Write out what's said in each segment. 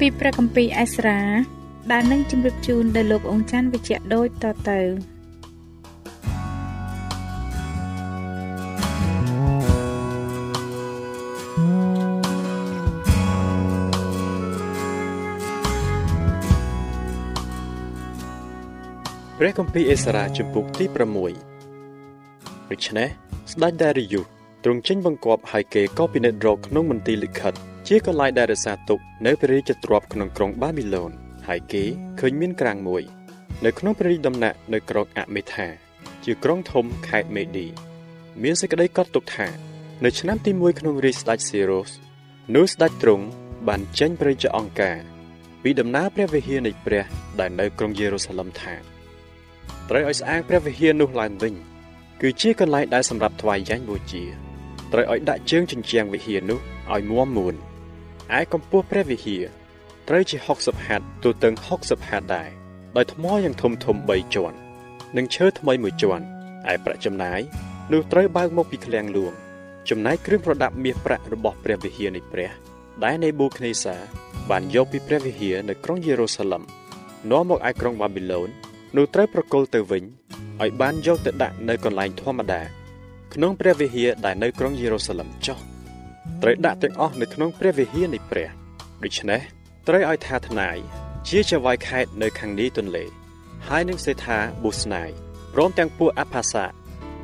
ពីព្រះគម្ពីរអេស្រាដែលនឹងជម្រាបជូនដល់លោកអង្ចាន់វិជ្ជៈដូចតទៅព្រះគម្ពីរអេសារ៉ាជំពូកទី6ដូច្នេះស្ដេចដារីយុសទ្រង់ចេញបង្គាប់ឲ្យគេក៏ពិនិត្យរកក្នុងមន្ទីរលិខិត ជាកន្លែងដែលរក្សាទុកនៅព្រះរាជទ្រព្យក្នុងក្រុងបាប៊ីឡូនហើយគេឃើញមានក្រាំងមួយ នៅក្នុងព្រះរាជដំណាក់នៅក្រុងអមេថា ជាក្រុងធំខេត្តមេឌីមានសេចក្តីកត់ទុកថា នៅឆ្នាំទី1ក្នុងរាជស្ដេចសេរ៉ូសនោះស្ដេចទ្រង់បានចេញព្រះរាជអង្ការពីដំណើរព្រះវិហារនៃព្រះដែលនៅក្រុងយេរូសាឡឹមថាត្រូវឲ្យស្អាងព្រះវិហារនោះឡើងវិញគឺជាកន្លែងដែលសម្រាប់ថ្វាយយ៉ាញ់បូជាត្រូវឲ្យដាក់ជើងជញ្ជាំងវិហារនោះឲ្យមាំមួន ឯកម្ពស់ព្រះវិហារត្រូវជា60ហត្ថទូទៅ60ហត្ថដែរដោយថ្មយ៉ាងធំធំ3ជាន់និងឈើថ្មីមួយជាន់ឯប្រាក់ចំណាយនោះត្រូវបើកមកពីឃ្លាំងលួងចំណែកគ្រឿងប្រដាប់មាសប្រាក់របស់ព្រះវិហារនៃព្រះដែលនៃបូខនេសាបានយកពីព្រះវិហារនៅក្រុងយេរូសាឡឹមនាំមកឯក្រុងបាប៊ីឡូននោះត្រូវប្រគល់ទៅវិញឲ្យបានយកទៅដាក់នៅកន្លែងធម្មតាក្នុងព្រះវិហារដែលនៅក្រុងយេរូសាឡឹមចុះ ត្រូវដាក់ទាំងអស់នៅក្នុងព្រះវិហារនៃព្រះដូច្នេះត្រូវឲ្យថាថ្នាយជាចវាយខេតនៅខាងនេះទន្លេ ហើយនឹងសេថាប៊ូស្នាយព្រមទាំងពួកអផាសា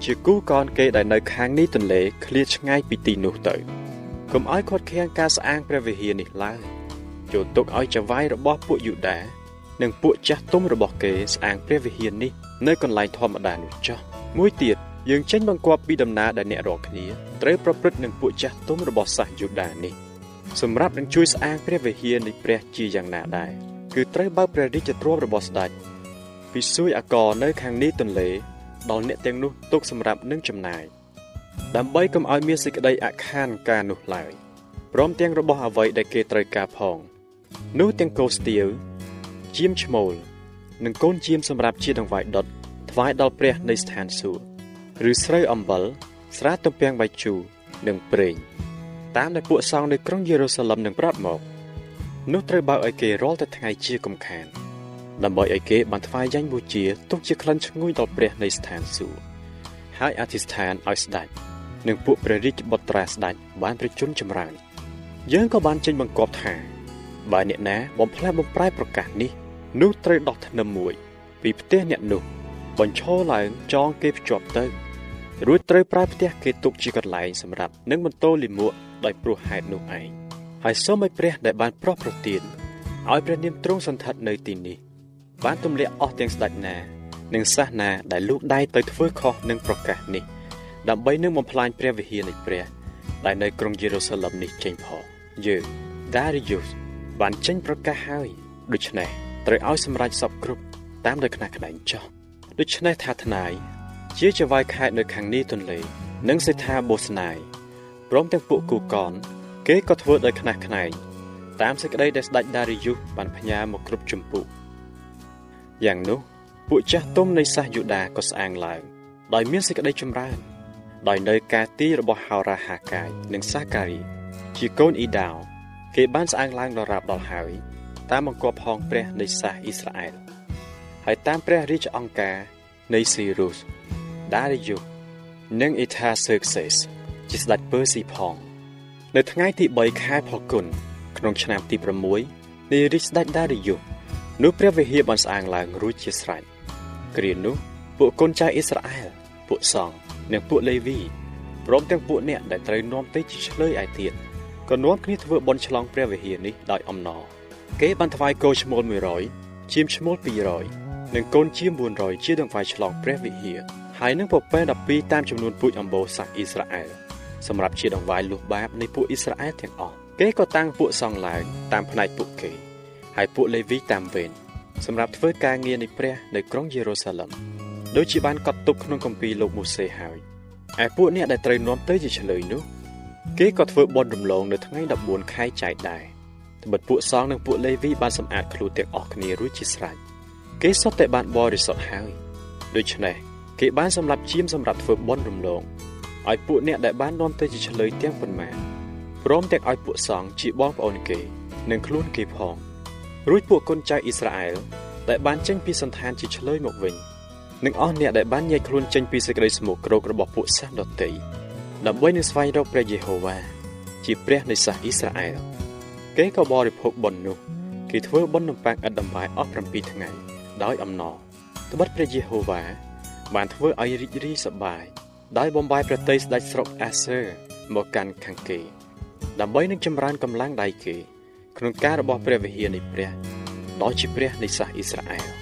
ជាគូកនគេដែលនៅខាងនេះទន្លេឃ្លាតឆ្ងាយពីទីនោះទៅកុំឲ្យខាត់ខាំងការស្អាងព្រះវិហារនេះឡើយចូលទុកឲ្យចវាយរបស់ពួកយូដា និងពួកចាស់ទុំរបស់គេស្អាងព្រះវិហារនេះនៅកន្លែងធម្មតានោះចុះមួយទៀត យើងចេញបង្គាប់ពីដំណើរដែលអ្នករាល់គ្នាត្រូវប្រព្រឹត្តនឹងពួកចាស់ទុំរបស់សាសយូដានេះសម្រាប់នឹងជួយស្អាងព្រះវិហារនៃព្រះជាយ៉ាងណាដែរគឺត្រូវបើកព្រះរាជទ្រព្យរបស់ស្ដេចពីសួយអាករនៅខាងនេះទន្លេដល់អ្នកទាំងនោះទុកសម្រាប់នឹងចំណាយដើម្បីកុំឲ្យមានសេចក្តីអខានការនោះឡើយព្រមទាំងរបស់អ្វីដែលគេត្រូវការផង នោះទាំងកោស្ទៀវជាមឈ្មោលនិងកូនជាមសម្រាប់ជាដង្វាយដុតថ្វាយដល់ព្រះនៃស្ថានសួគ៌ ឬស្រូវអំបិលស្រាទំពាំងបាយជូរនិងប្រេងតាមដែលពួកសង្ឃនៅក្រុងយេរូសាឡឹមនឹងប្រាប់មកនោះត្រូវបើកឲ្យគេរាល់តែថ្ងៃជាកំខានដើម្បីឲ្យគេបានថ្វាយយ៉ាញ់បូជាទុកជាក្លិនឈ្ងុយដល់ព្រះនៃស្ថានសួគ៌ហើយអធិស្ឋានឲ្យស្ដេចនិងពួកព្រះរាជបុត្រាស្ដេចបានប្រជញ្ញចម្រើនយើងក៏បានចេញបង្គាប់ថាបើអ្នកណាបំផ្លែបំប្រែប្រកាសនេះនោះត្រូវដោះធ្នឹមមួយ ពីផ្ទះអ្នកនោះ បញ្ឈរឡើងចងគេភ្ជាប់ទៅរួចត្រូវប្រើផ្ទះគេទុកជាកន្លែងសម្រាប់នឹងបន្តលិមួកដោយព្រោះហេតុនោះឯងហើយសូមឲ្យព្រះដែលបានប្រោះប្រទានឲ្យព្រះនាមទ្រង់សន្ធិដ្ឋនៅទីនេះ បានទម្លាក់អស់ទាំងស្ដេចណា និងសាសនាដែលលូកដៃទៅធ្វើខុសនឹងប្រកាសនេះ ដើម្បីនឹងបំផ្លាញព្រះវិហារនៃព្រះដែលនៅក្រុងយេរូសាឡឹមនេះចេញផងយើង Darius បានចេញប្រកាសហើយដូច្នេះត្រូវឲ្យសម្រេចសពគ្រប់តាមដោយខ្នះខ្នែងចោះ ដូច្នេះថាថ្នាយជាចវាយខេតនៅខាងនេះទន្លេ និងសេដ្ឋាបូស្នាយព្រមទាំងពួកគូកនគេក៏ធ្វើដោយខ្នះខ្នែងតាមសេចក្តីដែលស្ដេចដារីយុសបានផ្ញើមកគ្រប់ចម្ពោះយ៉ាងនោះពួកចាស់ទុំនៃសាសយូដាក៏ស្អាងឡើងដោយមានសេចក្តីចម្រើនដោយនៅការទីរបស់ហោរាហាកាយនិងសាការី ជាកូនអ៊ីដាវគេបានស្អាងឡើងដល់រាប់ដល់ហើយតាមបង្គាប់ផងព្រះនៃសាសអ៊ីស្រាអែល ហើយតាមព្រះរាជអង្គការនៃស៊ីរុសដារីយ៉ូនិងអ៊ីថាសឺកសេសជាស្ដេចពើស៊ីផង នៅថ្ងៃទី3ខែផលគុណក្នុងឆ្នាំទី6នៃរាជស្ដេចដារីយ៉ូនោះព្រះវិហារបានស្អាងឡើងរួចជាស្រេចគ្រានោះពួកកូនចៅអ៊ីស្រាអែលពួកសង្ឃនិងពួកលេវីព្រមទាំងពួកអ្នកដែលត្រូវនាំទៅជាឆ្លើយឯទៀតក៏នាំគ្នាធ្វើបន់ឆ្លងព្រះវិហារនេះដោយអំណរគេបានថ្វាយគោឈ្មោល100ជាមឈ្មោល200 និងកូនជា400ជាដង្វាយឆ្លងព្រះវិហារហើយនឹងពពែ12តាមចំនួនពូជអម្បូរសាសអ៊ីស្រាអែលសម្រាប់ជាដង្វាយលុះបាបនៃពួកអ៊ីស្រាអែលទាំងអស់គេក៏តាំងពួកសង្ឃឡើងតាមផ្នែកពួកគេហើយពួកលេវីតាមវេនសម្រាប់ធ្វើការងារនៃព្រះនៅក្រុងយេរូសាឡឹមដូចជាបានកត់ទុកក្នុងគម្ពីរលោកម៉ូសេហើយឯពួកអ្នកដែលត្រូវនាំទៅជាឆ្លើយនោះគេក៏ធ្វើបុណ្យរំលងនៅថ្ងៃ14ខែចែកដែរត្បិតពួកសង្ឃនិងពួកលេវីបានសម្អាតខ្លួនទាំងអស់គ្នារួចជាស្រេច គេសុទ្ធតែបានបរិសុទ្ធហើយដូច្នេះគេបានសម្រាប់ជាមសម្រាប់ធ្វើបុណ្យរំលងឲ្យពួកអ្នកដែលបាននាំទៅជាឆ្លើយទាំងប៉ុន្មានព្រមទាំងឲ្យពួកសង្ឃជាបងប្អូនគេ និងខ្លួនគេផងរួចពួកកូនចៅអ៊ីស្រាអែលដែលបានចេញពីសន្តានជាឆ្លើយមកវិញនិងអស់អ្នកដែលបានញែកខ្លួនចេញពីសេចក្តីស្មោកគ្រោករបស់ពួកសាសដតីដើម្បីនឹងស្វែងរកព្រះយេហូវ៉ាជាព្រះនៃសាសអ៊ីស្រាអែលគេក៏បរិភោគបុណ្យនោះគេធ្វើបុណ្យនំប៉័ងឥតដំបាយអស់7ថ្ងៃ ដោយអំណរត្បិតព្រះយេហូវ៉ាបានធ្វើឲ្យរីករាយសប្បាយដោយបំបាយប្រទេសស្ដេចស្រុកអាសឺមកកាន់ខាងគេ ដើម្បីនឹងចម្រើនកម្លាំងដៃគេ ក្នុងការរបស់ព្រះវិហារនៃព្រះដ៏ជាព្រះនៃសាសអ៊ីស្រាអែល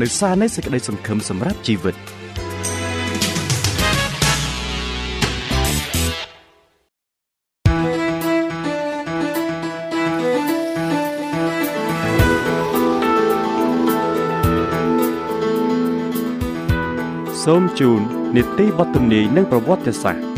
នៅសារនៃសេចក្តីសង្ឃឹមសម្រាប់ជីវិត។សូមជូននីតិបទទំនាយនិងប្រវត្តិសាស្ត្រ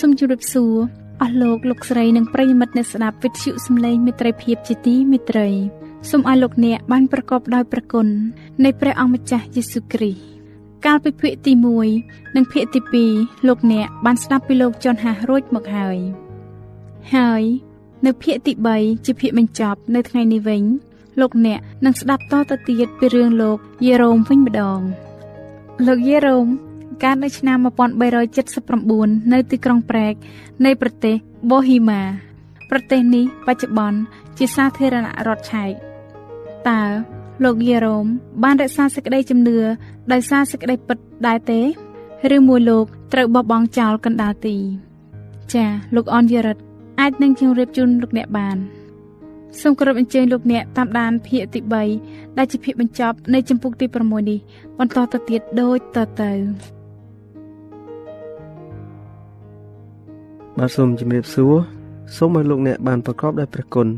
សូមជម្រាបសួរអស់លោកលោកស្រីនិងប្រិយមិត្តអ្នកស្ដាប់វិទ្យុសំឡេងមិត្តភាពជាទីមេត្រីសូមឲ្យលោកអ្នកបានប្រកបដោយព្រះគុណនៃព្រះអង្គម្ចាស់យេស៊ូវគ្រីស្ទកាលពីភាគទី1និងភាគទី2លោកអ្នកបានស្ដាប់ពីលោកចនហាសរួចមកហើយហើយនៅភាគទី3ជាភាគបញ្ចប់នៅថ្ងៃនេះវិញលោកអ្នកនឹងស្ដាប់តទៅទៀតពីរឿងលោកយេរ៉ូមវិញម្ដងលោកយេរ៉ូម កើតនៅឆ្នាំ1379នៅទីក្រុងប្រែកនៃប្រទេសបូហ៊ីម៉ាប្រទេសនេះបច្ចុប្បន្នជាសាធារណរដ្ឋឆែកតើលោកយេរ៉ូមបានរក្សាសេចក្តីជំនឿដោយសារសេចក្តីពិតដែរទេឬមួយលោកត្រូវបោះបង់ចោលកណ្ដាលទី ចាលោកអនយរិតអាចនឹងជម្រាបជូនលោកអ្នកបានសូមគោរពអញ្ជើញលោកអ្នកតាមដានភាគទី3ដែលជាភាគបញ្ចប់នៃចម្ពោះទី6នេះបន្តទៅទៀតដូចតទៅ បាទសូមជម្រាបសួរសូមឲ្យលោកអ្នកបានប្រកបដោយព្រះគុណ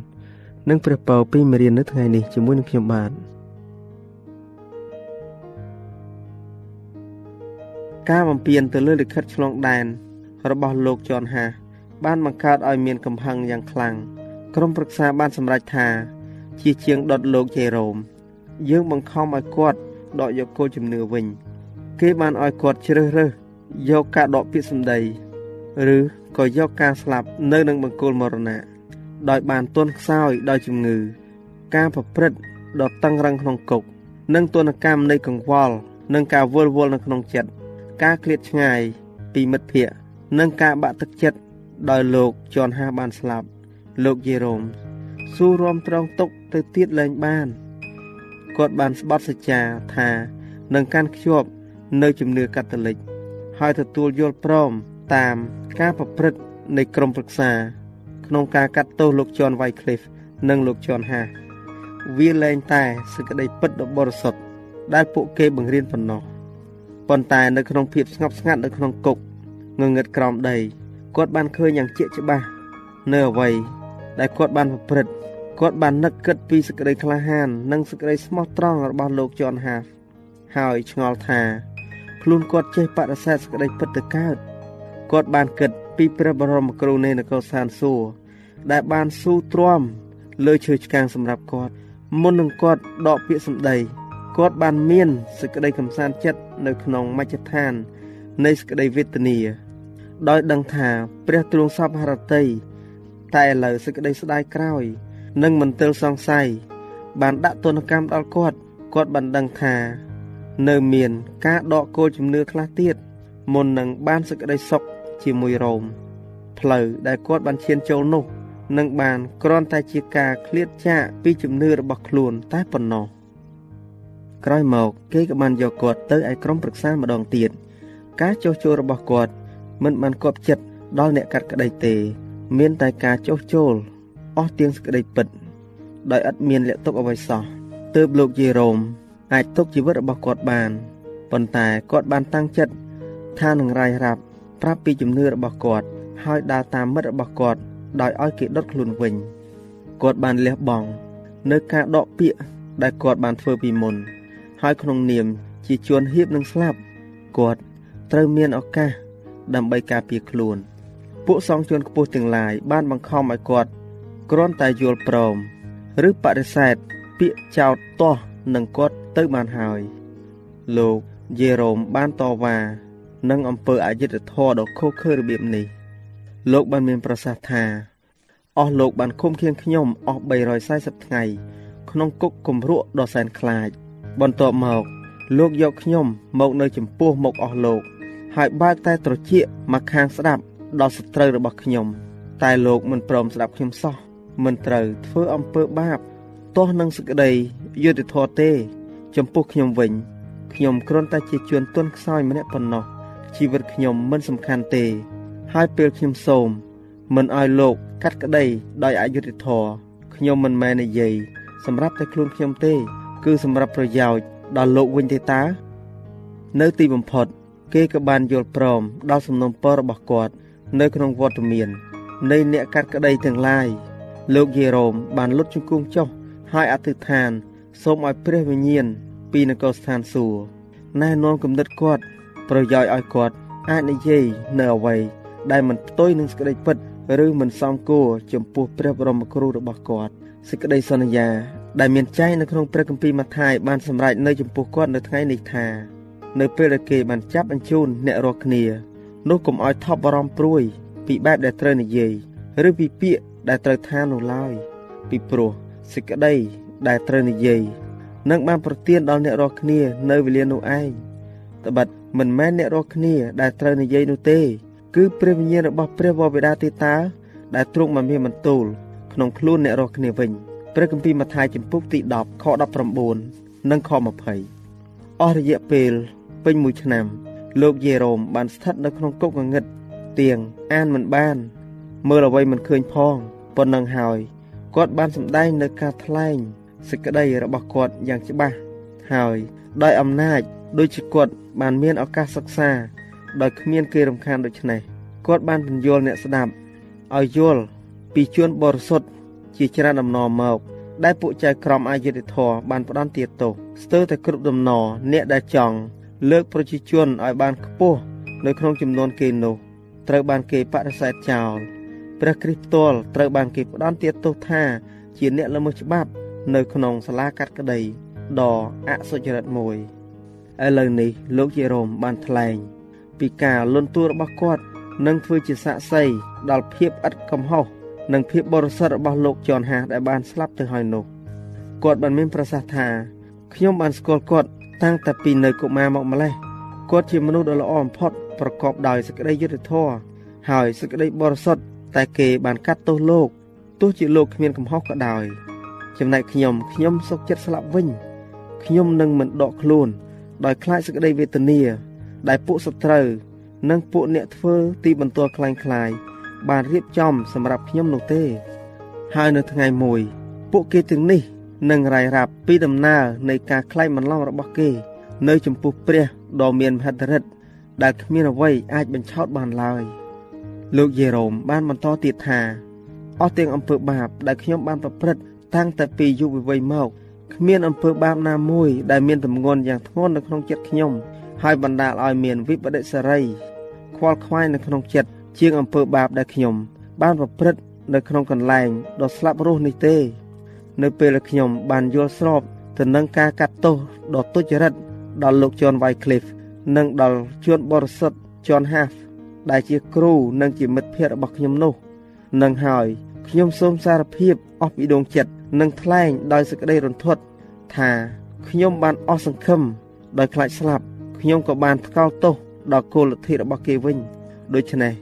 និងព្រះពរពីមេរៀននៅថ្ងៃនេះជាមួយនឹងខ្ញុំបាទការបំពេញទៅលើលិខិតឆ្លងដែនរបស់លោកចនហាបានបង្កើតឲ្យមានកំហឹងយ៉ាងខ្លាំងក្រុមប្រឹក្សាបានសម្រេចថា ជាជាងដុតលោកជេរ៉ូមយើងបង្ខំឲ្យគាត់ដកយកគោលជំនឿវិញ គេបានឲ្យគាត់ជ្រើសរើសយកការដកពាក្យសម្ដី ឬក៏យកការស្លាប់នៅនឹងបង្គោលមរណៈដោយបានទន់ខ្សោយដោយជំងឺ ការប្រព្រឹត្តដ៏តឹងរឹងក្នុងគុកនិងទនកម្មនៃកង្វល់និងការវល់វល់នៅក្នុងចិត្តការឃ្លាតឆ្ងាយពីមិត្តភ័ក្តិនិងការបាក់ទឹកចិត្តដោយលោកជន់ហាបានស្លាប់ លោកយេរ៉ូមស៊ូរំត្រង់ទុកទៅទៀតលែងបានគាត់បានស្បត់សច្ចាថានឹងកាន់ខ្ជាប់នៅជំនឿកាតូលិកហើយទទួលយល់ព្រមតាម ការប្រព្រឹត្តនៃក្រមប្រឹក្សា ក្នុងការកាត់ទោសលោកជន់វ៉ៃឃ្លីហ្វនិងលោកជន់ហាវាលែងតែសេចក្តីពិតដ៏បរិសុទ្ធដែលពួកគេបង្រៀនប៉ុណ្ណោះប៉ុន្តែនៅក្នុងភាពស្ងប់ស្ងាត់នៅក្នុងគុកងងឹតក្រោមដីគាត់បានឃើញយ៉ាងជាក់ច្បាស់នៅអ្វីដែលគាត់បានប្រព្រឹត្តគាត់បាននឹកគិតពីសេចក្តីក្លាហាន និងសេចក្តីស្មោះត្រង់របស់លោកជន់ហាហ្វហើយឆ្ងល់ថាខ្លួនគាត់ចេះបដិសេធសេចក្តីពិតទៅកើត គាត់បានគិតពីព្រះបរមគ្រូនៃនគរសានសួរដែលបានស៊ូទ្រាំលើឈើឆ្កាងសម្រាប់គាត់មុននឹងគាត់ដកពាក្យសម្ដីគាត់បានមានសេចក្តីកំសាន្តចិត្តនៅក្នុងមជ្ឈដ្ឋាន នៃសេចក្តីវេទនា ដោយដឹងថាព្រះទ្រង់សពហរតីតែឥឡូវសេចក្តីស្ដាយក្រោយនិងមន្ទិលសង្ស័យបានដាក់ទណ្ឌកម្មដល់គាត់គាត់បានដឹងថា នៅមាន ការដកគោលជំនឿខ្លះទៀតមុននឹងបានសេចក្តីសុខ ជាមួយរ៉ូមផ្លូវដែលគាត់បានឈានចូលនោះនឹងបានគ្រាន់តែជាការឃ្លាតចាកពីជំនឿរបស់ខ្លួនតែប៉ុណ្ណោះក្រោយមកគេក៏បានយកគាត់ទៅឯក្រុមប្រឹក្សាម្ដងទៀតការចុះចូលរបស់គាត់មិនបានគប់ចិត្តដល់អ្នកកាត់ក្តីទេ មានតែការចុះចូលអស់ទាំងសេចក្តីពិត ដោយឥតមានលក្ខទុកអ្វីសោះទើបលោកយេរ៉ូមអាចទុកជីវិតរបស់គាត់បានប៉ុន្តែគាត់បានតាំងចិត្តថានឹងរាយរាប់ ប្រាប់ពីជំនឿរបស់គាត់ហើយដើរតាមមិត្តរបស់គាត់ដោយឲ្យគេដុតខ្លួនវិញគាត់បានលះបង់នៅការដកពាក្យដែលគាត់បានធ្វើពីមុន ហើយក្នុងនាមជាជួនហៀបនឹងស្លាប់គាត់ត្រូវមានឱកាសដើម្បីការពារខ្លួន ពួកសង្ឃជួនខ្ពស់ទាំងឡាយបានបង្ខំឲ្យគាត់គ្រាន់តែយល់ព្រមឬបដិសេធពាក្យចោទទាស់នឹងគាត់ទៅបានហើយ លោកយេរ៉ូមបានតវ៉ា នឹងអំពើអយុត្តិធម៌ដ៏ខុសខើរបៀបនេះលោកបានមានប្រសាសន៍ថាអស់លោកបានឃុំឃាំងខ្ញុំអស់340ថ្ងៃ ក្នុងគុកគំរក់ដ៏សែនខ្លាច បន្ទាប់មក លោកយកខ្ញុំមកនៅចំពោះមុខអស់លោក ហើយបើកតែត្រចៀកមកខាងស្ដាប់ដល់សត្រូវរបស់ខ្ញុំ តែលោកមិនព្រមស្ដាប់ខ្ញុំសោះមិនត្រូវធ្វើអំពើបាបទាស់នឹងសេចក្តីយុត្តិធម៌ទេ ចំពោះខ្ញុំវិញខ្ញុំគ្រាន់តែជាជួនទន់ខ្សោយម្នាក់ប៉ុណ្ណោះ ជីវិតខ្ញុំមិនសំខាន់ទេ ហើយពេលខ្ញុំសូម មិនឲ្យលោក កាត់ក្តីដោយអយុត្តិធម៌ខ្ញុំមិនមែននិយាយសម្រាប់តែខ្លួនខ្ញុំទេ គឺសម្រាប់ប្រយោជន៍ដល់លោកវិញទេតើនៅទីបំផុត គេក៏បានយល់ព្រមដល់សំណុំពររបស់គាត់នៅក្នុងវត្តមាននៃអ្នកកាត់ក្តីទាំងឡាយលោកយេរ៉ូមបានលុតជង្គង់ចុះហើយអធិដ្ឋាន សូមឲ្យព្រះវិញ្ញាណពីនគរស្ថានសួគ៌ណែនាំគំនិតគាត់ ប្រយោជន៍ឲ្យគាត់អាចនិយាយនៅអ្វីដែលមិនផ្ទុយនឹងសេចក្តីពិតឬមិនសមគួរចំពោះព្រះបរមគ្រូរបស់គាត់សេចក្តីសន្យា ដែលមានចែងនៅក្នុងព្រះគម្ពីរម៉ាថាយបានសម្រេចនៅចំពោះគាត់នៅថ្ងៃនេះថានៅពេលដែលគេបានចាប់បញ្ជូនអ្នករាល់គ្នានោះកុំឲ្យថប់បារម្ភព្រួយ ពីបែបដែលត្រូវនិយាយឬពីពាក្យដែលត្រូវថានោះឡើយពីព្រោះសេចក្តីដែលត្រូវនិយាយនឹងបានប្រទានដល់អ្នករាល់គ្នានៅវេលានោះឯងត្បិត មិនមែនអ្នករាល់គ្នាដែលត្រូវនិយាយនោះទេ គឺព្រះវិញ្ញាណរបស់ព្រះវរបិតាទេតា ដែលទ្រង់បានមានបន្ទូលក្នុងខ្លួនអ្នករាល់គ្នាវិញព្រះគម្ពីរម៉ាថាយចំពុកទី10ខ19និងខ20អស់រយៈពេលពេញមួយឆ្នាំ លោកយេរ៉ូមបានស្ថិតនៅក្នុងគុកងងឹតទៀងអានមិនបាន មើលអ្វីមិនឃើញផងប៉ុណ្ណឹងហើយគាត់បានសម្ដែងនៅការថ្លែងសេចក្តីរបស់គាត់យ៉ាងច្បាស់ហើយដោយអំណាច ដូចជាគាត់បានមានឱកាសសិក្សាដោយគ្មានគេរំខានដូច្នេះគាត់បានពន្យល់អ្នកស្ដាប់ឲ្យយល់ពីជួនបរិសុទ្ធជាច្រើនដំណរមក ដែលពួកចៅក្រមអយុធធរបានផ្ដន់ទាទោសស្ទើរតែគ្រប់ដំណរអ្នកដែលចង់លើកប្រជាជនឲ្យបានខ្ពស់នៅក្នុងចំនួនគេនោះត្រូវបានគេបដិសេធចោលព្រះគ្រីស្ទផ្ទាល់ត្រូវបានគេផ្ដន់ទាទោសថា ជាអ្នកល្មើសច្បាប់ នៅក្នុងសាលាកាត់ក្តីដ៏អសុចរិតមួយ ឥឡូវនេះលោកយេរ៉ូមបានថ្លែង ពីការលន់តួរបស់គាត់និងធ្វើជាសាក្សីដល់ភាពឥតកំហុសនិងភាពបរិសុទ្ធរបស់លោកចនហាដែលបានស្លាប់ទៅហើយនោះគាត់បានមានប្រសាសន៍ថាខ្ញុំបានស្គាល់គាត់តាំងតែពីនៅកុមារមកម្លេះគាត់ជាមនុស្សដ៏ល្អបំផុតប្រកបដោយសេចក្តីយុត្តិធម៌ហើយសេចក្តីបរិសុទ្ធតែគេបានកាត់ទោសលោកទោះជាលោកគ្មានកំហុសក៏ដោយចំណែកខ្ញុំខ្ញុំសុខចិត្តស្លាប់វិញខ្ញុំនឹងមិនដកខ្លួន ដោយខ្លាចសេចក្តីវេទនា ដែលពួកសត្រូវនិងពួកអ្នកធ្វើទីបន្ទាល់ខ្លាំងខ្លាយបានរៀបចំសម្រាប់ខ្ញុំនោះទេ ហើយនៅថ្ងៃមួយ ពួកគេទាំងនេះនឹងរាយរាប់ពីដំណើរនៃការខ្លែងបន្លំរបស់គេ នៅចំពោះព្រះដ៏មានមហិទ្ធិឫទ្ធិដែលគ្មានអ្វីអាចបញ្ឆោតបានឡើយលោកយេរ៉ូមបានបន្តទៀតថាអស់ទាំងអំពើបាបដែលខ្ញុំបានប្រព្រឹត្តតាំងតែពីយុវវ័យមក គ្មានអំពើបាបណាមួយ ដែលមានទម្ងន់យ៉ាងធ្ងន់នៅក្នុងចិត្តខ្ញុំហើយបណ្ដាលឲ្យមានវិបដិសារីខ្វល់ខ្វាយនៅក្នុងចិត្តជាងអំពើបាបដែលខ្ញុំ បានប្រព្រឹត្តនៅក្នុងកន្លែងដ៏ស្លាប់រស់នេះទេ នៅពេលខ្ញុំបានយល់ស្របទៅនឹងការកាត់ទោសដ៏ទុច្ចរិតដល់លោក John Wycliffe និងដល់ជួនបរិសុទ្ធ John Huff ដែលជាគ្រូនិងជាមិត្តភ័ក្តិរបស់ខ្ញុំនោះនឹងហើយខ្ញុំសូមសារភាពអស់ពីដងចិត្ត និងថ្លែងដោយសេចក្តីរន្ធត់ថាខ្ញុំបានអស់សង្ឃឹមដោយខ្លាចស្លាប់ខ្ញុំក៏បានថ្កោលទោសដល់គោលលទ្ធិរបស់គេវិញដូច្នេះ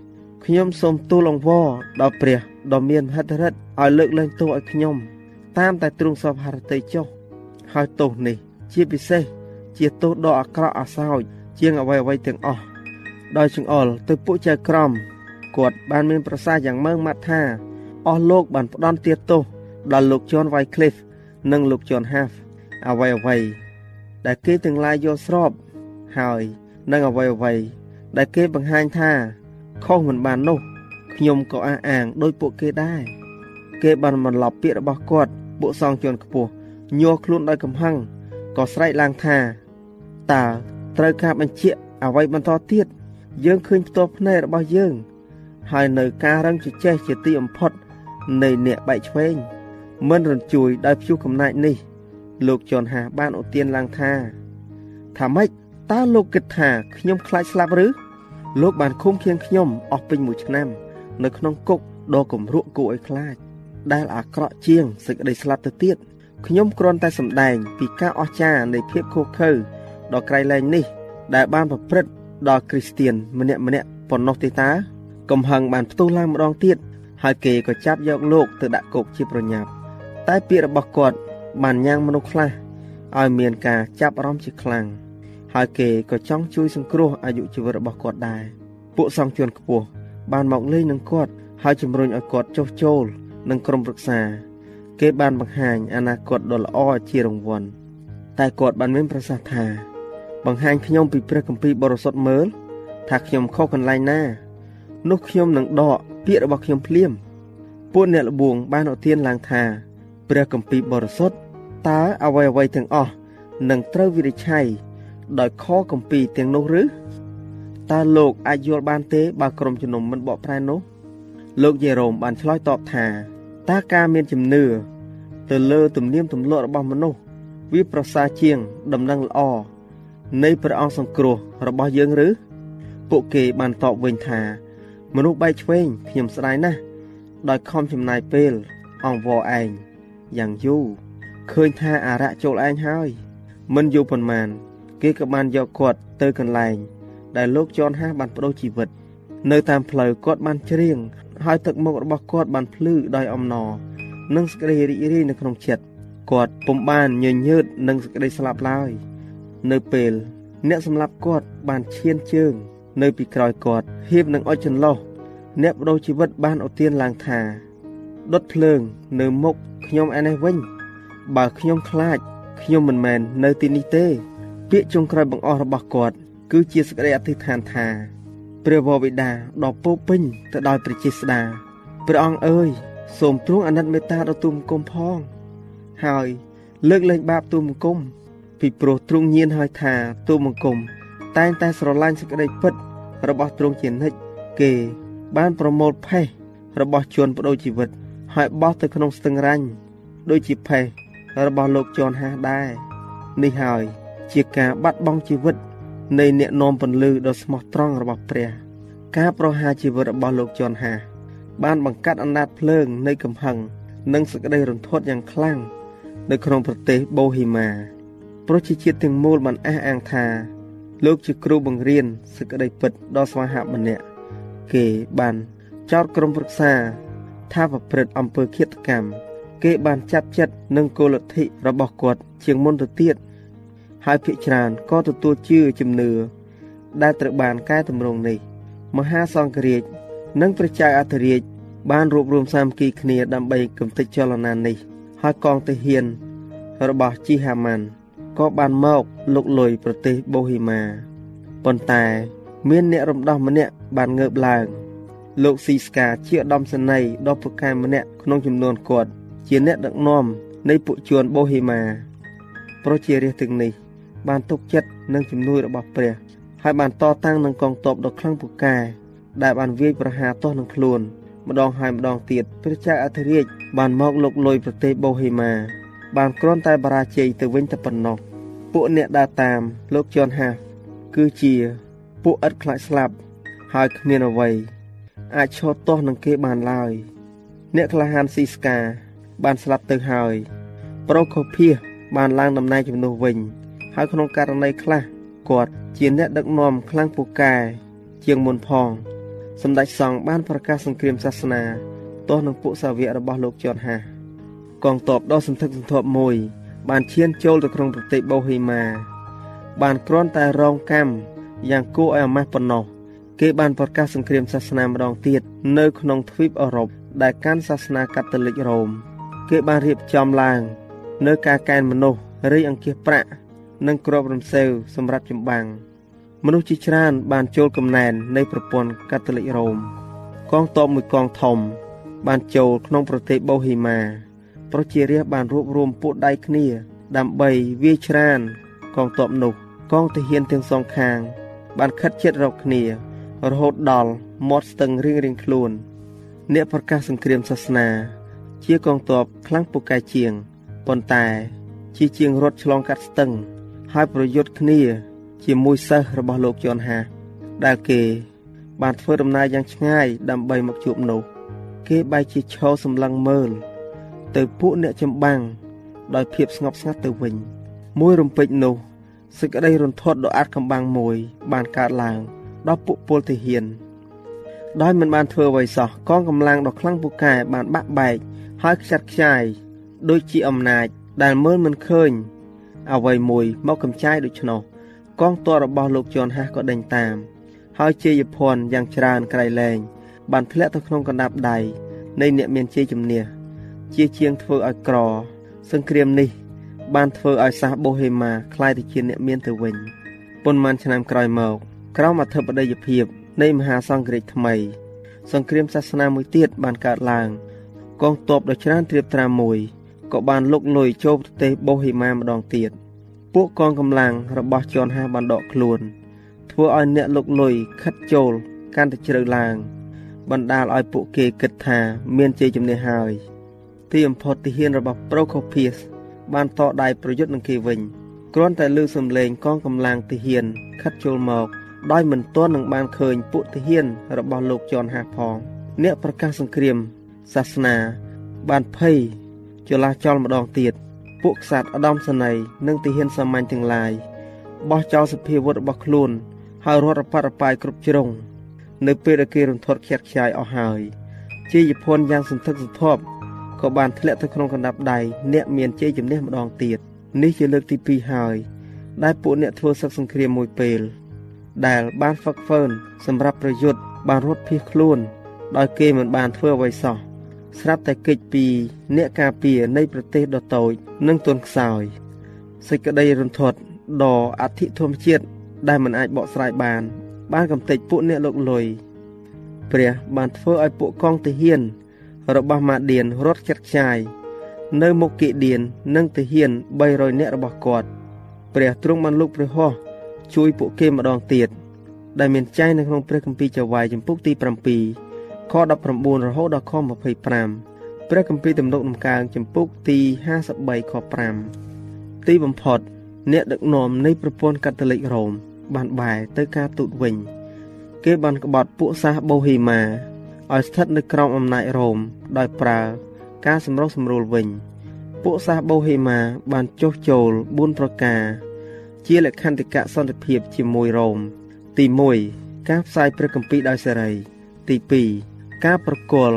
ខ្ញុំសូមទូលអង្វរដល់ព្រះដ៏មានមហិទ្ធិឫទ្ធិឲ្យលើកលែងទោសឲ្យខ្ញុំ តាមតែទ្រង់សពហរតីចុះហើយទោសនេះ ជាពិសេស ជាទោសដ៏អាក្រក់អាសោចជាងអ្វីអ្វីទាំងអស់ដោយចង្អុលទៅពួកចៅក្រមគាត់បានមានប្រសាសន៍យ៉ាងម៉ឺងម៉ាត់ថាអស់លោកបានផ្ដន់ទាទោស ដល់លោក John Wycliffe និងលោក John Huff អ្វីអ្វីដែលគេទាំងឡាយយល់ស្របហើយនឹងអ្វីអ្វីដែលគេបង្ហាញថាខុសមិនបាននោះខ្ញុំក៏អះអាងដោយពួកគេដែរគេបានបន្លប់ពាក្យរបស់គាត់ពួកសងជនខ្ពស់ញ័រខ្លួនដោយកំហឹងក៏ស្រែកឡើងថាតើត្រូវការបញ្ជាក់អ្វីបន្តទៀតយើងឃើញផ្ទាល់ភ្នែករបស់យើង ហើយនៅការរឹងជជែកជាទីបំផុតនៃអ្នកបែកឆ្វេង មិនរំជួយដោយព្យុះកំណាចនេះ លោកចនហាបានឧទានឡើងថាថាម៉េចតើលោកគិតថាខ្ញុំខ្លាចស្លាប់ឬលោកបានឃុំឃាំងខ្ញុំអស់ពេញមួយឆ្នាំ នៅក្នុងគុកដ៏គំរក់គួរឲ្យខ្លាច ដែលអាក្រក់ជាងសេចក្តីស្លាប់ទៅទៀតខ្ញុំគ្រាន់តែសម្ដែង ពីការអស្ចារ្យនៃភាពខុសខើដ៏ក្រៃលែងនេះ ដែលបានប្រព្រឹត្តដល់គ្រីស្ទៀនម្នាក់ម្នាក់ប៉ុណ្ណោះទេតាកំហឹងបានផ្ទុះឡើងម្ដងទៀតហើយគេក៏ចាប់យកលោកទៅដាក់គុកជាប្រញាប់ តែពាក្យរបស់គាត់បានញ៉ាំងមនុស្សខ្លះឲ្យមានការចាប់អារម្មណ៍ជាខ្លាំងហើយគេក៏ចង់ជួយសង្គ្រោះអាយុជីវិតរបស់គាត់ដែរពួកសង្ឃជនខ្ពស់បានមកលេងនឹងគាត់ហើយជំរុញឲ្យគាត់ចុះចូលនឹងក្រុមប្រឹក្សា គេបានបង្ហាញអនាគតដ៏ល្អជារង្វាន់តែគាត់បានមានប្រសាសន៍ថាបង្ហាញខ្ញុំពីព្រះគម្ពីរបរិសុទ្ធមើលថាខ្ញុំខុសកន្លែងណា នោះខ្ញុំនឹងដកពាក្យរបស់ខ្ញុំភ្លាមពួកអ្នកលបួងបានឧទានឡើងថា ព្រះគម្ពីរបរិសុទ្ធតើអ្វីអ្វីទាំងអស់នឹងត្រូវវិនិច្ឆ័យដោយខគម្ពីរទាំងនោះឬតើលោកអាចយល់បានទេបើក្រុមជំនុំមិនបកប្រែនោះលោកយេរ៉ូមបានឆ្លើយតបថាតើការមានជំនឿទៅលើទំនៀមទម្លាប់របស់មនុស្សវាប្រសើរជាងដំណឹងល្អនៃព្រះអង្គសង្គ្រោះរបស់យើងឬពួកគេបានតបវិញថាមនុស្សបែកឆ្វេងខ្ញុំស្ដាយណាស់ដោយខំចំណាយពេលអង្វរឯង យ៉ាងយូរឃើញថាអារៈចូលឯងហើយ មិនយូរប៉ុន្មាន គេក៏បានយកគាត់ទៅកន្លែង ដែលលោកចនហាបានបដូរជីវិត នៅតាមផ្លូវគាត់បានច្រៀងហើយទឹកមុខរបស់គាត់បានភ្លឺដោយអំណរនិងសេចក្តីរីករាយនៅក្នុងចិត្តគាត់ពុំបានញញើតនឹងសេចក្តីស្លាប់ឡើយនៅពេល អ្នកសម្លាប់គាត់បានឈានជើង នៅពីក្រោយគាត់ហៀបនឹងអុចចន្លោះអ្នកបដូរជីវិតបានឧទានឡើងថាដុតភ្លើង នៅមុខ ខ្ញុំឯនេះវិញ បើខ្ញុំខ្លាចខ្ញុំមិនមែននៅទីនេះទេ ពាក្យចុងក្រោយបង្អស់របស់គាត់ គឺជាសេចក្តីអធិដ្ឋានថាព្រះវរបិតាដ៏ពោពេញទៅដោយព្រះចេស្តាព្រះអង្គអើយសូមទ្រង់អាណិតមេត្តាដល់ទូមង្គមផង ហើយលើកលែងបាបទូមង្គមពីព្រោះទ្រង់ញៀនហើយថាទូមង្គមតែងតែស្រឡាញ់សេចក្តីពិត របស់ទ្រង់ជានិច្ចគេបានប្រមូលផេះរបស់ជនបដូរជីវិត ហើយបោះទៅក្នុងស្ទឹងរ៉ាញ់ដូចជាផេះរបស់លោកជន់ហាសដែរនេះហើយជាការបាត់បង់ជីវិត នៃអ្នកនាំពន្លឺដ៏ស្មោះត្រង់របស់ព្រះ ការប្រហារជីវិតរបស់លោកជន់ហាបានបង្កាត់អំណាចភ្លើងនៃកំហឹងនិងសេចក្តីរន្ធត់យ៉ាងខ្លាំងនៅក្នុងប្រទេសបូហីម៉ាប្រជាជាតិទាំងមូលបានអះអាងថាលោកជាគ្រូបង្រៀនសេចក្តីពិតដ៏ស្វាហាប់ម្នាក់គេបានចោទក្រុមប្រឹក្សា ថាប្រព្រឹត្តអំពើឃាតកម្មគេបានចាប់ចិត្តនឹងគោលលទ្ធិរបស់គាត់ជាងមុនទៅទៀតហើយភិកច្រើនក៏ទទួលជឿជំនឿដែលត្រូវបានកែតម្រង់នេះ មហាសង្ឃរាជនិងព្រះចៅអធិរាជបានរួបរวมសាមគ្គីគ្នាដើម្បីកំទេចចលនានេះ ហើយកងទាហាន របស់ជីហាម៉ាន់ក៏បានមកលុកលុយប្រទេសបូហីម៉ាប៉ុន្តែ មានអ្នករំដោះម្នាក់បានងើបឡើង លោកស៊ីស្កាជាឧត្តមសេនីយ៍ដ៏ពូកែម្នាក់ក្នុងចំនួនគាត់ជាអ្នកដឹកនាំនៃពួកជួនបូហីម៉ាប្រជារាស្ត្រទាំងនេះ បានទុកចិត្តនឹងជំនួយរបស់ព្រះហើយបានតតាំងនឹងកងទ័ពដ៏ខ្លាំងពូកែដែលបានវាយប្រហារទាស់នឹងខ្លួន ម្ដងហើយម្ដងទៀតព្រះចៅអធិរាជបានមកលុកលុយប្រទេសបូហេម៉ាបានគ្រាន់តែបរាជ័យទៅវិញតែប៉ុណ្ណោះពួកអ្នកដើរតាមលោកជន់ហាគឺជាពួកឥតខ្លាចស្លាប់ហើយគ្មានអ្វី អាចឈរទាស់នឹងគេបានឡើយ អ្នកក្លាហានស៊ីស្កា បានស្លាប់ទៅហើយ ប្រូខូភៀសបានឡើងតំណែងជំនួសវិញ ហើយក្នុងករណីខ្លះគាត់ជាអ្នកដឹកនាំខ្លាំងពូកែជាងមុនផង សម្ដេចសង្ឃបានប្រកាសសង្គ្រាមសាសនាទាស់នឹងពួកសាវករបស់លោកជន់ហាកងទ័ពដ៏សន្ធឹកសន្ធាប់មួយ បានឈានចូលទៅក្នុងប្រទេសបូហីម៉ាបានគ្រាន់តែរងកម្មយ៉ាងគួរឲ្យអាម៉ាស់ប៉ុណ្ណោះ គេបានប្រកាសសង្គ្រាមសាសនាម្ដងទៀតនៅក្នុងទ្វីបអឺរ៉ុបដែលកាន់សាសនាកាតូលិករ៉ូមគេបានរៀបចំឡើង នៅការកេណ្ឌមនុស្សរីអង្គាសប្រាក់និងគ្រាប់រំសេវសម្រាប់ចម្បាំងមនុស្សជាច្រើនបានចូលកំណែននៃប្រព័ន្ធកាតូលិករ៉ូមកងទ័ពមួយកងធំ បានចូលក្នុងប្រទេសបូហីម៉ាប្រជារាស្ត្របានរួបរวมពួកដៃគ្នា ដើម្បីវាយច្រានកងទ័ពនោះ កងទាហានទាំងសងខាង បានខិតជិតរកគ្នា រហូតដល់មាត់ស្ទឹងរៀងរៀងខ្លួន អ្នកប្រកាសសង្គ្រាមសាសនា ជាកងទ័ពខ្លាំងពូកែជាងប៉ុន្តែ ជាជាងរត់ឆ្លងកាត់ស្ទឹង ហើយប្រយុទ្ធគ្នា ជាមួយសិស្សរបស់លោកជន់ហា ដែលគេ បានធ្វើដំណើរយ៉ាងឆ្ងាយដើម្បីមកជួបនោះ គេបែរជាឈរសម្លឹងមើល ទៅពួកអ្នកចម្បាំងដោយភាពស្ងប់ស្ងាត់ទៅវិញ មួយរំពេចនោះសេចក្តីរន្ធត់ដ៏អាតកំបាំងមួយ បានកើតឡើង ដល់ពួកពលទាហានដោយមិនបានធ្វើអ្វីសោះកងកម្លាំងដ៏ខ្លាំងពូកែបានបាក់បែកហើយខ្ចាត់ខ្ចាយដូចជាអំណាចដែលមើលមិនឃើញអ្វីមួយមកកំចាយដូច្នោះកងទ័ពរបស់លោកជន់ហាសក៏ដេញតាម ហើយជ័យភ័ណ្ឌយ៉ាងច្រើនក្រៃលែងបានធ្លាក់ទៅក្នុងកណ្ដាប់ដៃនៃអ្នកមានជ័យជំនះជាជាងធ្វើឲ្យក្រ សង្គ្រាមនេះ បានធ្វើឲ្យសាសបូហេម៉ាក្លាយទៅជាអ្នកមានទៅវិញប៉ុន្មានឆ្នាំក្រោយមក ក្រោមអធិបតេយ្យភាពនៃមហាសង្គ្រាមថ្មី សង្គ្រាមសាសនាមួយទៀតបានកើតឡើង កងទ័ពដ៏ច្រើនត្រៀបត្រាមួយក៏បានលុកលុយចូលប្រទេសបូហេម៉ាម្ដងទៀត។ពួកកងកម្លាំងរបស់ជន់ហាបានដកខ្លួន ធ្វើឲ្យអ្នកលុកលុយខិតចូលកាន់តែជ្រៅឡើង បណ្ដាលឲ្យពួកគេគិតថាមានជ័យជំនះហើយ ទីបំផុតទាហានរបស់ប្រូខូភៀសបានតដៃប្រយុទ្ធនឹងគេវិញគ្រាន់តែលើសំឡេងកងកម្លាំងទាហានខិតចូលមក ដោយមិនទាន់នឹងបានឃើញពួកទាហានរបស់លោកជន់ហាផង អ្នកប្រកាសសង្គ្រាមសាសនាបានភ័យចលាចលម្ដងទៀតពួកក្សត្រឧត្តមសេនីយ៍និងទាហានសាមញ្ញទាំងឡាយបោះចោលសភាវុធរបស់ខ្លួន ហើយរត់រប៉ាត់រប៉ាយគ្រប់ជ្រុងនៅពេលដែលគេរន្ធត់ខ្យាត់ខ្ចាយអស់ហើយជាយភ័ណ្ឌយ៉ាងសន្ធឹកសន្ធាប់ក៏បានធ្លាក់ទៅក្នុងកណ្ដាប់ដៃអ្នកមានជ័យជំនះម្ដងទៀតនេះជាលើកទី2ហើយដែលពួកអ្នកធ្វើសឹកសង្គ្រាមមួយពេល ដែលបានហ្វឹកហ្វឺនសម្រាប់ប្រយុទ្ធបានរត់ភៀសខ្លួន ដោយគេមិនបានធ្វើអ្វីសោះស្រាប់តែកិច្ចពីអ្នកការពារនៃប្រទេសដ៏តូចនិងទន់ខ្សោយសេចក្តីរន្ធត់ដ៏អធិធម្មជាតិដែលមិនអាចបកស្រាយបាន បានកំទេចពួកអ្នកលោកលុយព្រះបានធ្វើឲ្យពួកកងទាហាន របស់ម៉ាឌៀនរត់ចាត់ខ្ចាយនៅមុខគិឌៀននិងទាហាន300នាក់របស់គាត់ ព្រះទ្រង់បានលុកព្រះហស្ថ ជួយពួកគេម្ដងទៀតដែលមានចែងនៅក្នុងព្រះគម្ពីរចវាយចំពុកទី7ខ19រហូតដល់ខ25ព្រះគម្ពីរទំនុកដំកើងចំពុកទី53ខ5ទីបំផុត អ្នកដឹកនាំនៃប្រព័ន្ធកាតូលិករ៉ូមបានបែរទៅការទូតវិញ គេគេបានក្បត់ពួកសាសបូហ៊ីម៉ាឲ្យស្ថិតនៅក្រោមអំណាចរ៉ូមដោយប្រើការសម្រុះសម្រួលវិញ ពួកសាសបូហ៊ីម៉ាបានចុះចូល4ប្រការ ជាលក្ខន្តិកៈសន្តិភាពជាមួយរ៉ូមទី1ការផ្សាយព្រះគម្ពីរដោយសេរី ទី2ការប្រគល់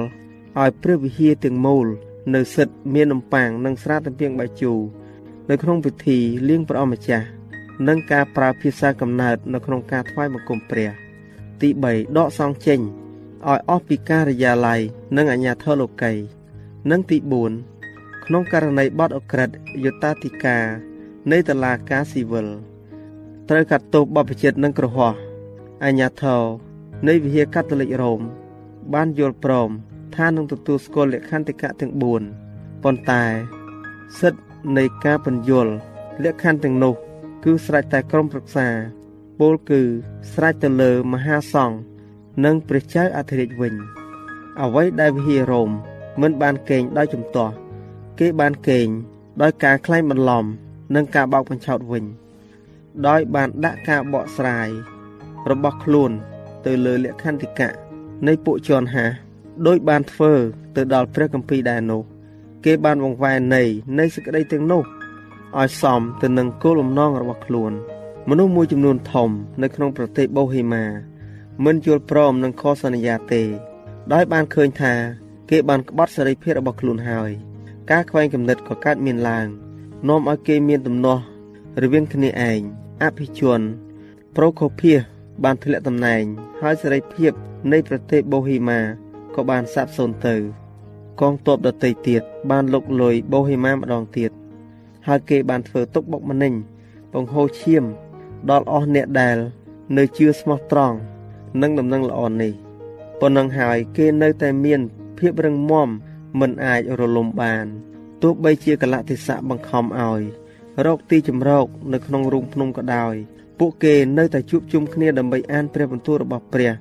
ឲ្យព្រះវិហារទាំងមូល នៅសិទ្ធមាននំប៉័ងនិងស្រាទំពាំងបាយជូរនៅក្នុងពិធីលៀងព្រះអម្ចាស់និងការប្រើភាសាកំណើតនៅក្នុងការថ្វាយបង្គំព្រះ ទី3ដកសងចេញឲ្យអស់ពីការិយាល័យនិងអាជ្ញាធរលោកី និងទី4ក្នុងករណីបទអក្រិតយុតាធិការ នៃតឡាការស៊ីវិលត្រូវកាត់ទោសបបជិតនិងក្រហោះអាជ្ញាធរនៃវិហារកាតូលិករ៉ូមបានយល់ព្រមថានឹងទទួលស្គាល់លក្ខន្តិកៈទាំង4ប៉ុន្តែសិទ្ធិនៃការបញ្យល់លក្ខខណ្ឌទាំងនោះ គឺស្រេចតែក្រុមប្រឹក្សាពលគឺស្រេចទៅលើមហាសង្ឃនិងព្រះចៅអធិរាជវិញអ្វីដែលវិហាររ៉ូមមិនបានកេងដោយជំទាស់គេបានកេងដោយការក្លែងបន្លំ និងការបោកបញ្ឆោតវិញ ដោយ បានដាក់ការបកស្រាយរបស់ខ្លួន ទៅលើលក្ខន្តិកៈនៃពួកជន់ហាដោយបានធ្វើទៅដល់ព្រះគម្ពីរដែរនោះ គេបានបង្វែរនៃនៃសេចក្តីទាំងនោះឲ្យសមទៅនឹងគោលបំណងរបស់ខ្លួន មនុស្សមួយចំនួនធំ នៅក្នុងប្រទេសបូហេម៉ាមិនយល់ព្រមនឹងខុសសន្យាទេ ដោយបានឃើញថា គេបានក្បត់សេរីភាពរបស់ខ្លួនហើយ ការខ្វែងគំនិតក៏កើតមានឡើង នាំឲ្យគេមានទំនាស់រវាងគ្នាឯងអភិជនប្រូខូភៀសបានធ្លាក់តំណែង ហើយសេរីភាពនៃប្រទេសបូហេម៉ាក៏បានសាបសូន្យទៅ កងទ័ពដទៃទៀតបានលុកលុយបូហេម៉ាម្ដងទៀតហើយគេបានធ្វើទុកបុកម្នេញបង្ហូរឈាម ដល់អស់អ្នកដែល នៅជឿស្មោះត្រង់និងដំណឹងល្អនេះប៉ុណ្ណឹងហើយគេនៅតែមានភាពរឹងមាំមិនអាចរលំបាន ទោះបីជាកលៈទេសៈបង្ខំឲ្យរកទីជំរកនៅក្នុងរូងភ្នំក៏ដោយពួកគេនៅតែជួបជុំគ្នាដើម្បីអានព្រះបន្ទូលរបស់ព្រះ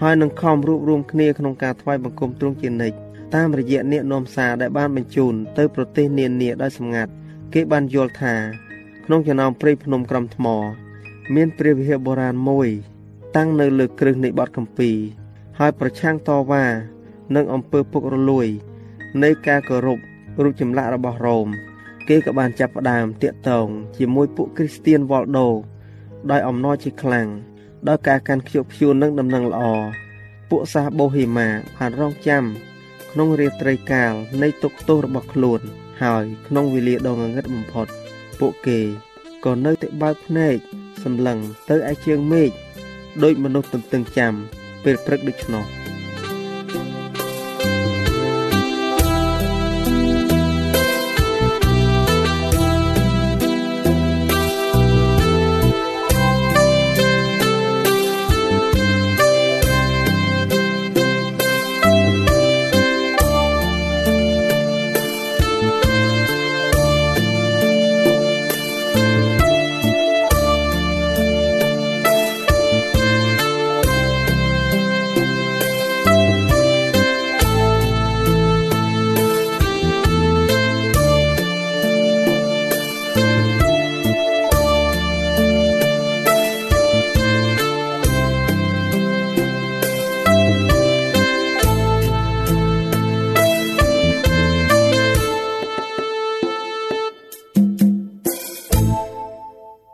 ហើយនឹងខំរួបរวมគ្នាក្នុងការថ្វាយបង្គំទ្រង់ជានិច្ចតាមរយៈអ្នកនាំសារដែលបានបញ្ជូនទៅប្រទេសនានាដោយសម្ងាត់គេបានយល់ថាក្នុងចំណោមព្រៃភ្នំក្រំថ្ម មានព្រះវិហារបុរាណមួយ តាំងនៅលើគ្រឹះនៃបទកម្ពីហើយប្រឆាំងតវ៉ានឹងអំពើពុករលួយ នៃការគោរព រូបចម្លាក់របស់រ៉ូមគេក៏បានចាប់ផ្ដើមតាកតងជាមួយពួកគ្រីស្ទៀនវ៉លដូដោយអំណរជាខ្លាំងដោយការកាន់ខ្ជាប់ខ្ជួននឹងដំណឹងល្អពួកសាសបូហេម៉ាបានរងចាំក្នុងរាត្រីកាលនៃទុកទោសរបស់ខ្លួន ហើយក្នុងវេលាដ៏ងងឹតបំផុត ពួកគេក៏នៅតែបើកភ្នែកសម្លឹងទៅឯជើងមេឃដោយមនុស្សទន្ទឹងចាំពេលព្រឹកដូច្នោះ